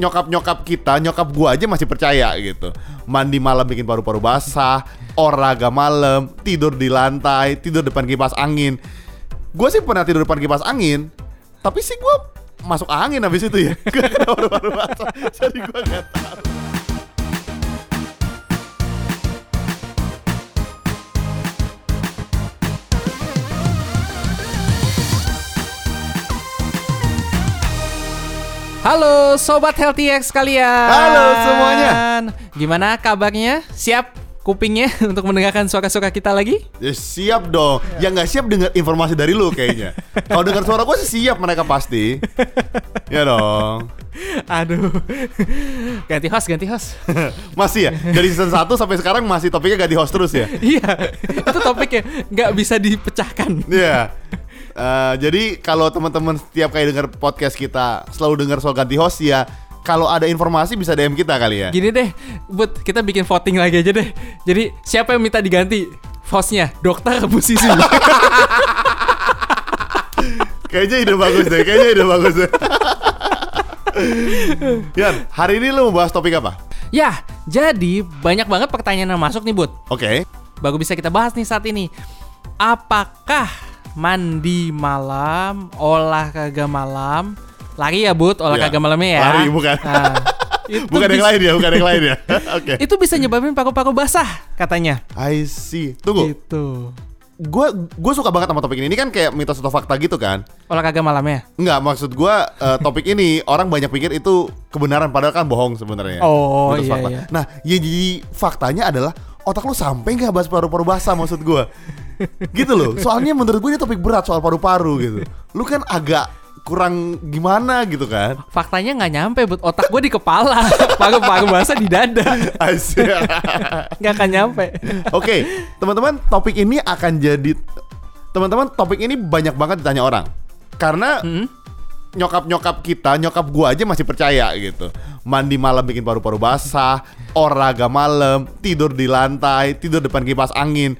nyokap-nyokap kita, nyokap gua aja masih percaya gitu. Mandi malam bikin paru-paru basah, olahraga malam, tidur di lantai, tidur depan kipas angin. Gua sih pernah tidur depan kipas angin, tapi sih gua masuk angin habis itu ya. Gak paru-paru basah. Jadi gua gak tahu. Halo Sobat Healthy X kalian Halo semuanya. Gimana kabarnya? Siap kupingnya untuk mendengarkan suara-suara kita lagi? Ya, siap dong. Yang nggak siap dengar informasi dari lu kayaknya. Kalau dengar suara gua sih siap mereka pasti. ya dong. Aduh Ganti host, ganti host Masih ya? Dari season 1 sampai sekarang masih topiknya ganti host terus ya? Iya Itu topiknya nggak bisa dipecahkan Iya. Eh, jadi kalau teman-teman setiap kali dengar podcast kita selalu dengar soal ganti host ya, kalau ada informasi bisa DM kita kali ya. Gini deh But kita bikin voting lagi aja deh Jadi siapa yang minta diganti? Hostnya Dokter musisi Kayaknya ide bagus deh, kayaknya ide bagus deh. Yan, hari ini lu mau bahas topik apa? Ya jadi banyak banget pertanyaan yang masuk nih Bud Oke. Baru bisa kita bahas nih saat ini Apakah mandi malam, olahraga malam Lari ya Bud, olahraga Ya, malamnya ya lari, bukan. Nah, itu Bukan yang bisa- lain ya, bukan yang lain ya. Oke. Itu bisa nyebabin paru-paru basah katanya I see. Tunggu, Gitu gue gue suka banget sama topik ini. Ini kan kayak mitos atau fakta gitu kan? Olahraga malamnya Enggak, maksud gua eh, topik ini orang banyak pikir itu kebenaran padahal kan bohong sebenarnya. Oh, Mitos iya, fakta. iya. Nah, yang jadi faktanya adalah otak lu sampai nggak bahas paru-paru basah maksud gua. Gitu loh. Soalnya menurut gue ini topik berat soal paru-paru gitu. Lu kan agak kurang gimana gitu kan. Faktanya nggak nyampe Bud, otak gue di kepala Paru-paru basah di dada. Nggak akan nyampe Oke, teman-teman, topik ini akan jadi teman-teman topik ini banyak banget ditanya orang. Karena Hmm? nyokap-nyokap kita, nyokap gua aja masih percaya gitu. Mandi malam bikin paru-paru basah, olahraga malam, tidur di lantai, tidur depan kipas angin.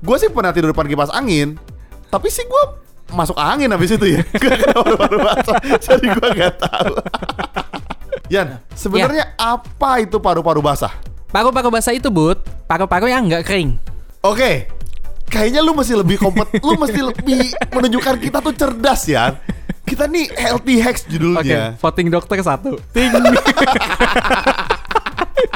Gua sih pernah tidur depan kipas angin, tapi sih gua masuk angin habis itu ya. Gak basah. Jadi gua gak tahu. Yan, sebenarnya apa itu paru-paru basah? Paru-paru basah itu Bud, paru-paru yang nggak kering Oke, kayaknya lu masih lebih kompet, lu mesti lebih menunjukkan kita tuh cerdas ya. Kita nih healthy hacks Oke, judulnya. voting dokter satu Ting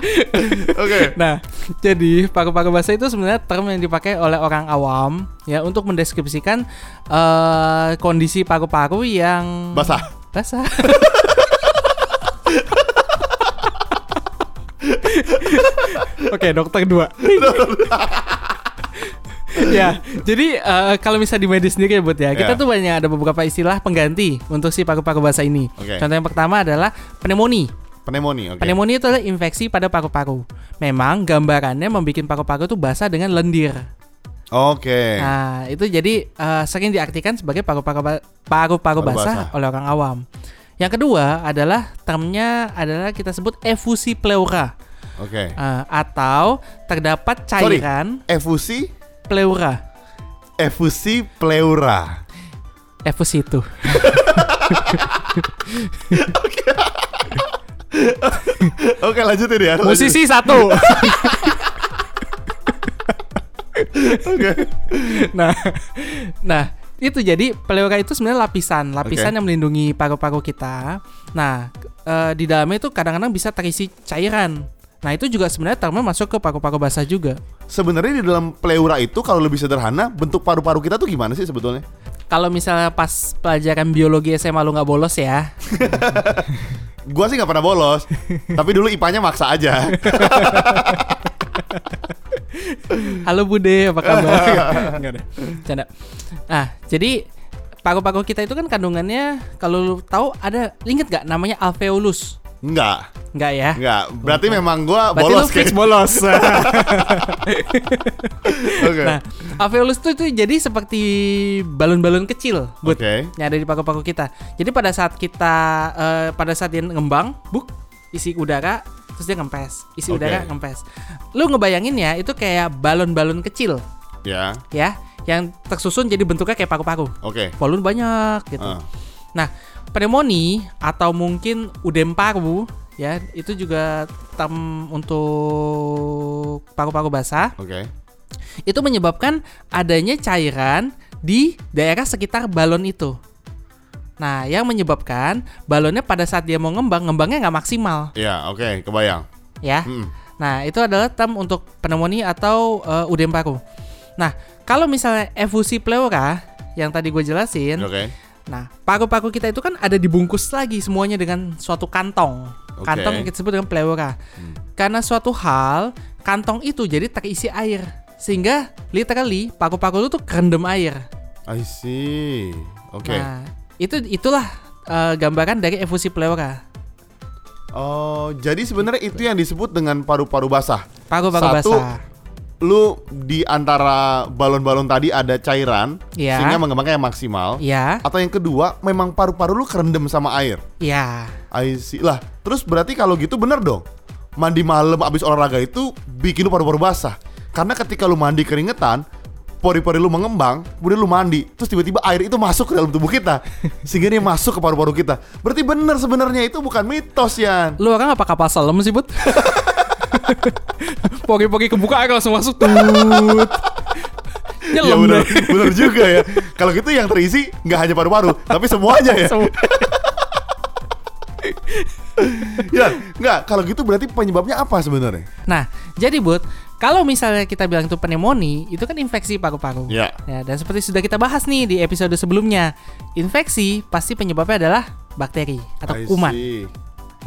Oke. Nah, jadi paru-paru basah itu sebenarnya term yang dipakai oleh orang awam ya untuk mendeskripsikan eh, kondisi paru-paru yang Basah. Basah. Oke, dokter dua. ya, jadi eh, kalau misalnya di medis sendiri ya buat ya, kita Ya. tuh banyak ada beberapa istilah pengganti untuk si paru-paru basah ini. Oke. Contoh yang pertama adalah pneumonia. Pneumonia, oke. Pneumonia itu adalah infeksi pada paru-paru. Memang gambarannya membuat paru-paru itu basah dengan lendir. Oke. Nah, itu jadi eh, sering diartikan sebagai paru-paru paru-paru Paru basah, basah. oleh orang awam. Yang kedua adalah termnya adalah kita sebut efusi pleura Oke. Eh, atau terdapat Sorry. cairan Efusi, pleura. efusi pleura. Efusi itu. Oke, lanjutin ya. lanjutin. Musisi satu. Oke. nah, nah itu jadi pleura itu sebenarnya lapisan, lapisan Oke. yang melindungi paru-paru kita. Nah, eh, di dalamnya itu kadang-kadang bisa terisi cairan. Nah, itu juga sebenarnya termnya masuk ke paru-paru basah juga. Sebenarnya di dalam pleura itu kalau lebih sederhana, bentuk paru-paru kita tuh gimana sih sebetulnya? Kalau misalnya pas pelajaran biologi SMA lu nggak bolos ya, Gua sih nggak pernah bolos, tapi dulu IPA-nya maksa aja. halo Bude, apa kabar? Enggak deh, canda. Nah, jadi paru-paru kita itu kan kandungannya kalau lu tahu ada inget gak namanya alveolus? Enggak, Enggak ya? enggak. Berarti memang gua Berarti bolos lu fix kayak. bolos. Oke. nah, alveolus itu, itu jadi seperti balon-balon kecil, Bud, Oke. yang ada di paru-paru kita. Jadi pada saat kita eh, pada saat dia ngembang, buk, isi udara, terus dia ngempes, isi Oke. udara ngempes. Lu ngebayangin ya, itu kayak balon-balon kecil, Ya. ya, yang tersusun jadi bentuknya kayak paru-paru. Oke. Volume banyak gitu. Ah. Nah, pneumonia atau mungkin udem paru ya, itu juga term untuk paru-paru basah. Oke. Itu menyebabkan adanya cairan di daerah sekitar balon itu. Nah, yang menyebabkan balonnya pada saat dia mau ngembang, ngembangnya nggak maksimal, Ya, oke, kebayang. ya. Hmm. Nah, itu adalah term untuk pneumonia atau uh, udem paru. Nah, kalau misalnya efusi pleura yang tadi gue jelasin, Oke. Nah paru-paru kita itu kan ada dibungkus lagi semuanya dengan suatu kantong. Oke. Kantong yang kita sebut dengan pleura. Karena suatu hal, kantong itu jadi terisi air. Sehingga literally paru-paru lu tuh kerendam air. I see. Oke. Nah, itu itulah uh, gambaran dari efusi pleura. Oh, jadi sebenarnya itu yang disebut dengan paru-paru basah. Paru-paru basah. Lu di antara balon-balon tadi ada cairan Iya. sehingga mengembangnya maksimal. Ya, Atau yang kedua, memang paru-paru lu kerendam sama air. ya. I see. Lah, terus berarti kalau gitu bener dong. Mandi malam abis olahraga itu bikin lu paru-paru basah. Karena ketika lu mandi keringetan, pori-pori lu mengembang, kemudian lu mandi, terus tiba-tiba air itu masuk ke dalam tubuh kita. Sehingga dia masuk ke paru-paru kita. Berarti bener sebenarnya itu bukan mitos, Yan. Lu orang apa kapal selam sih, Bud? Pogi-pogi kebuka langsung masuk tut. Ya bener, deh. bener juga ya. Kalau gitu yang terisi nggak hanya paru-paru, tapi semuanya ya. Semua. ya, nggak. Kalau gitu berarti penyebabnya apa sebenarnya? Nah, jadi Bud, kalau misalnya kita bilang itu pneumonia, itu kan infeksi paru-paru. Ya. Ya, dan seperti sudah kita bahas nih di episode sebelumnya, infeksi pasti penyebabnya adalah bakteri atau kuman.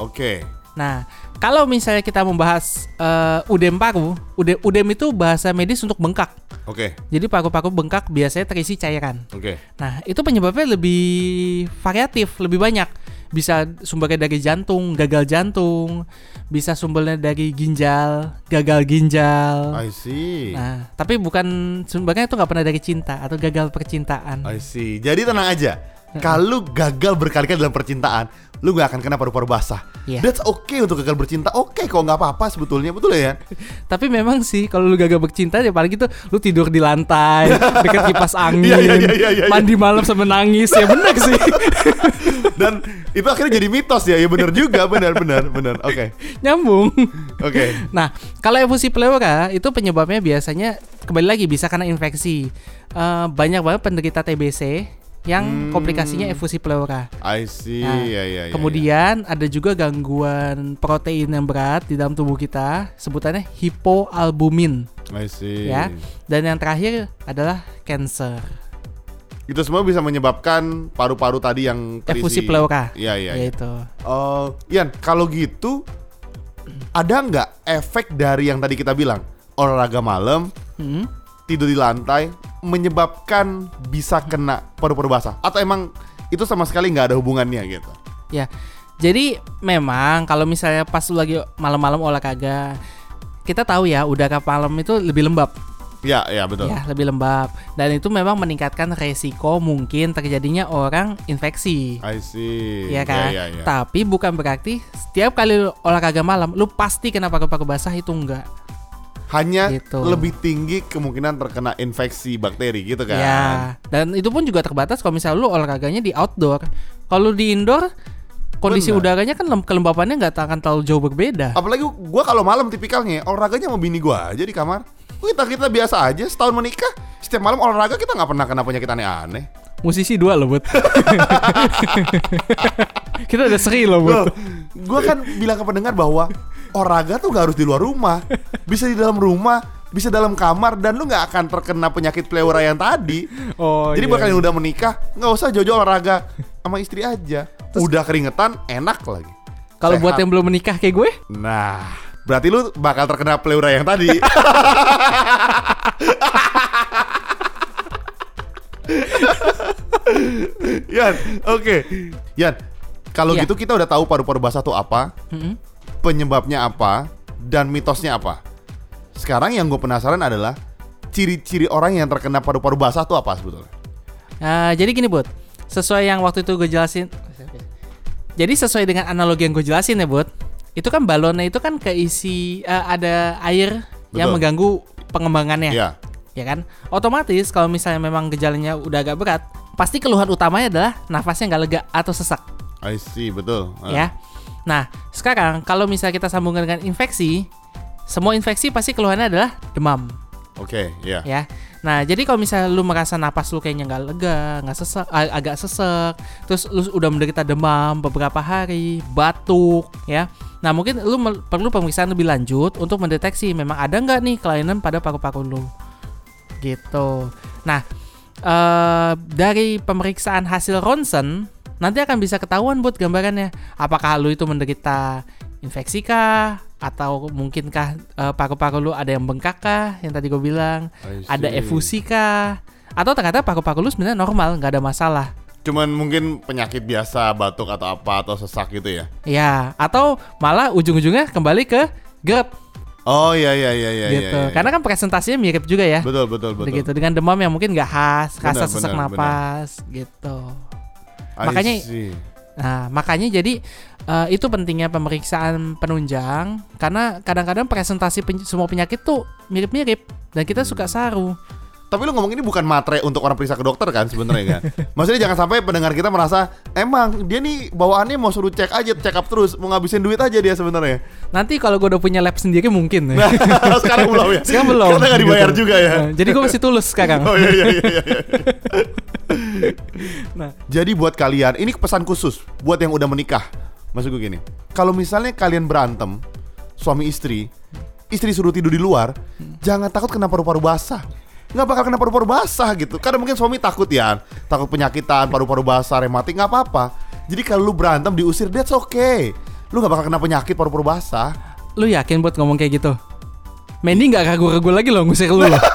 Oke. Nah, kalau misalnya kita membahas eh, udem paru, udem, udem itu bahasa medis untuk bengkak. Oke. Jadi paru-paru bengkak biasanya terisi cairan. Oke. Nah, itu penyebabnya lebih variatif, lebih banyak. Bisa sumbernya dari jantung, gagal jantung, bisa sumbernya dari ginjal, gagal ginjal. I see. Nah, tapi bukan sumbernya itu nggak pernah dari cinta atau gagal percintaan. I see. Jadi tenang aja. Kalau gagal berkali-kali dalam percintaan, lu gak akan kena paru-paru basah. Iya. That's okay untuk gagal bercinta. Oke, kok nggak apa-apa sebetulnya, betul ya? Tapi memang sih kalau lu gagal bercinta ya paling gitu lu tidur di lantai, dekat kipas angin, Iya, iya, iya, iya, iya. mandi malam sambil nangis ya bener sih. Dan itu akhirnya jadi mitos ya. Ya benar juga, benar, benar, benar. Oke, Nyambung. oke. Nah, kalau efusi pleura itu penyebabnya biasanya kembali lagi bisa karena infeksi. Eh, banyak banget penderita TBC yang Hmm. komplikasinya efusi pleura. I see. Nah, ya, ya, ya, Kemudian ada juga gangguan protein yang berat di dalam tubuh kita, sebutannya hipoalbumin ya. I see. ya. Dan yang terakhir adalah cancer, Itu semua bisa menyebabkan paru-paru tadi yang terisi. efusi pleura. Iya, iya. iya. Yaitu. Oh, Ian, kalau gitu ada nggak efek dari yang tadi kita bilang olahraga malam, Hmm. tidur di lantai menyebabkan bisa kena paru-paru basah? Atau emang itu sama sekali nggak ada hubungannya gitu? Ya. Jadi memang kalau misalnya pas lu lagi malam-malam olahraga, kita tahu ya udara malam itu lebih lembab. Ya, ya betul. Ya, lebih lembab. Dan itu memang meningkatkan resiko mungkin terjadinya orang infeksi. I see. Iya kan? Ya, ya, ya. Tapi bukan berarti setiap kali lu olahraga malam lu pasti kena paru-paru basah itu enggak. Hanya Gitu. lebih tinggi kemungkinan terkena infeksi bakteri gitu kan? Ya. Dan itu pun juga terbatas kalau misalnya lu olahraganya di outdoor. Kalau di indoor kondisi Benar. udaranya kan lem- kelembapannya nggak akan terlalu jauh berbeda. Apalagi gua kalau malam tipikalnya olahraganya sama bini gua aja di kamar. Kita kita biasa aja setahun menikah setiap malam olahraga kita nggak pernah kena penyakit aneh-aneh. Musisi dua loh, Bud. Kita udah seri loh, Bud. gua kan bilang ke pendengar bahwa olahraga tuh gak harus di luar rumah, bisa di dalam rumah, bisa dalam kamar dan lu nggak akan terkena penyakit pleura yang tadi. Oh, Jadi iya. buat kalian yang udah menikah nggak usah jauh-jauh olahraga sama istri aja. udah keringetan enak lagi. Kalau buat yang belum menikah kayak gue, Nah, berarti lu bakal terkena pleura yang tadi. Yan, oke. Yan, kalau Iya. gitu kita udah tahu paru-paru basah tuh apa, Mm-mm. Penyebabnya apa, dan mitosnya apa. Sekarang yang gue penasaran adalah ciri-ciri orang yang terkena paru-paru basah tuh apa sebetulnya? Nah, jadi gini, Bud. Sesuai yang waktu itu gue jelasin. Jadi sesuai dengan analogi yang gue jelasin ya, Bud. Itu kan balonnya itu kan keisi eh, ada air yang Betul. mengganggu pengembangannya. Iya. ya kan? Otomatis kalau misalnya memang gejalanya udah agak berat, pasti keluhan utamanya adalah nafasnya nggak lega atau sesak I see, betul. Ah. ya. Nah, sekarang kalau misalnya kita sambungkan dengan infeksi, semua infeksi pasti keluhannya adalah demam, Oke, ya. ya. Nah, jadi kalau misalnya lu merasa napas lu kayaknya nggak lega, nggak sesek, ag- agak sesek, terus lu udah menderita demam beberapa hari, batuk, ya. Nah, mungkin lu perlu pemeriksaan lebih lanjut untuk mendeteksi memang ada nggak nih kelainan pada paru-paru lu. Gitu. Nah, eh dari pemeriksaan hasil ronsen nanti akan bisa ketahuan buat gambarannya. Apakah lu itu menderita infeksi kah? Atau mungkinkah eh, paru-paru lu ada yang bengkak kah? Yang tadi gue bilang. Ada efusi kah? Atau ternyata paru-paru lu sebenarnya normal nggak ada masalah. Cuman mungkin penyakit biasa, batuk atau apa atau sesak gitu ya. ya atau malah ujung-ujungnya kembali ke GERD Oh iya iya iya iya gitu. iya, iya. karena kan presentasinya mirip juga ya. Betul betul betul. gitu dengan demam yang mungkin nggak khas khas sesak benar, napas gitu. I makanya-. Nah, makanya jadi eh, itu pentingnya pemeriksaan penunjang karena kadang-kadang presentasi pen- semua penyakit tuh mirip-mirip dan kita suka saru. Tapi lu ngomong ini bukan matre untuk orang periksa ke dokter kan sebenarnya kan? Maksudnya jangan sampai pendengar kita merasa emang dia nih bawaannya mau suruh cek aja, check up terus, mau ngabisin duit aja dia sebenarnya. Nanti kalau gue udah punya lab sendiri mungkin. ya. Sekarang belum ya? Sekarang belum. Karena nggak dibayar Gitu. juga ya. Nah, jadi gue masih tulus sekarang. Oh iya iya iya. iya. Nah. Jadi buat kalian, ini pesan khusus buat yang udah menikah. Maksud gue gini, kalau misalnya kalian berantem suami istri, istri suruh tidur di luar, jangan takut kena paru-paru basah. Nggak bakal kena paru-paru basah gitu. Karena mungkin suami takut ya, takut penyakitan, paru-paru basah, rematik nggak apa-apa. Jadi kalau lu berantem diusir, that's okay. Lu nggak bakal kena penyakit paru-paru basah. Lu yakin buat ngomong kayak gitu? Mandy nggak ragu-ragu lagi loh ngusir lu loh.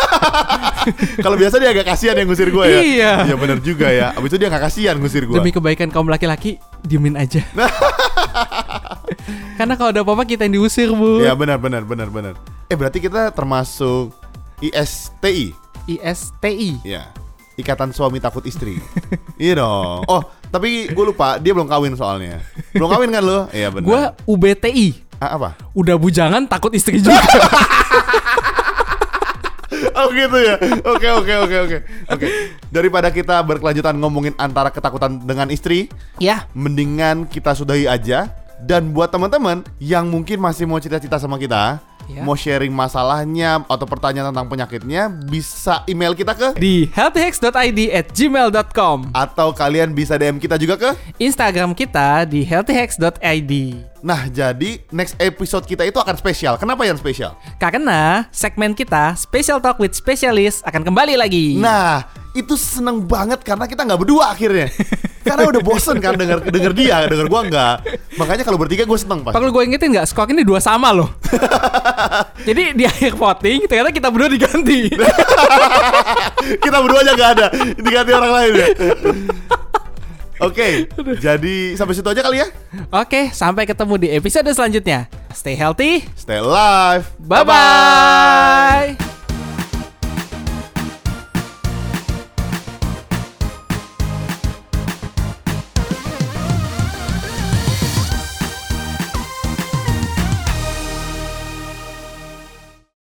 Kalau biasa dia agak kasihan yang ngusir gue ya. Iya. Iya benar juga ya. Abis itu dia nggak kasihan ngusir gue. Demi kebaikan kaum laki-laki, diemin aja. Karena kalau ada apa-apa kita yang diusir, Bu. Iya benar benar benar benar. Eh berarti kita termasuk ISTI. ISTI. Ya. Ikatan Suami Takut Istri. iya dong. Oh, tapi gue lupa dia belum kawin soalnya. Belum kawin kan lo? Iya benar. Gua UBTI. Ah, apa? Udah bujangan takut istri juga. Oh gitu ya. Oke oke oke oke. Oke. Daripada kita berkelanjutan ngomongin antara ketakutan dengan istri, ya, mendingan kita sudahi aja. Dan buat teman-teman yang mungkin masih mau cerita-cerita sama kita, Ya. mau sharing masalahnya atau pertanyaan tentang penyakitnya, bisa email kita ke di healthyhacks.id at gmail.com atau kalian bisa DM kita juga ke. Instagram kita di healthyhacks.id Nah, jadi next episode kita itu akan spesial. Kenapa yang spesial? Karena segmen kita Special Talk with Specialist akan kembali lagi Nah, itu seneng banget karena kita nggak berdua akhirnya. karena udah bosen kan denger denger dia, denger gua nggak. Makanya kalau bertiga gue seneng pak. Perlu gue ingetin nggak skor ini dua sama loh Jadi di akhir voting ternyata kita berdua diganti kita berdua aja nggak ada, diganti orang lain ya. Oke, jadi sampai situ aja kali ya. Oke sampai ketemu di episode selanjutnya Stay healthy Stay alive. Bye-bye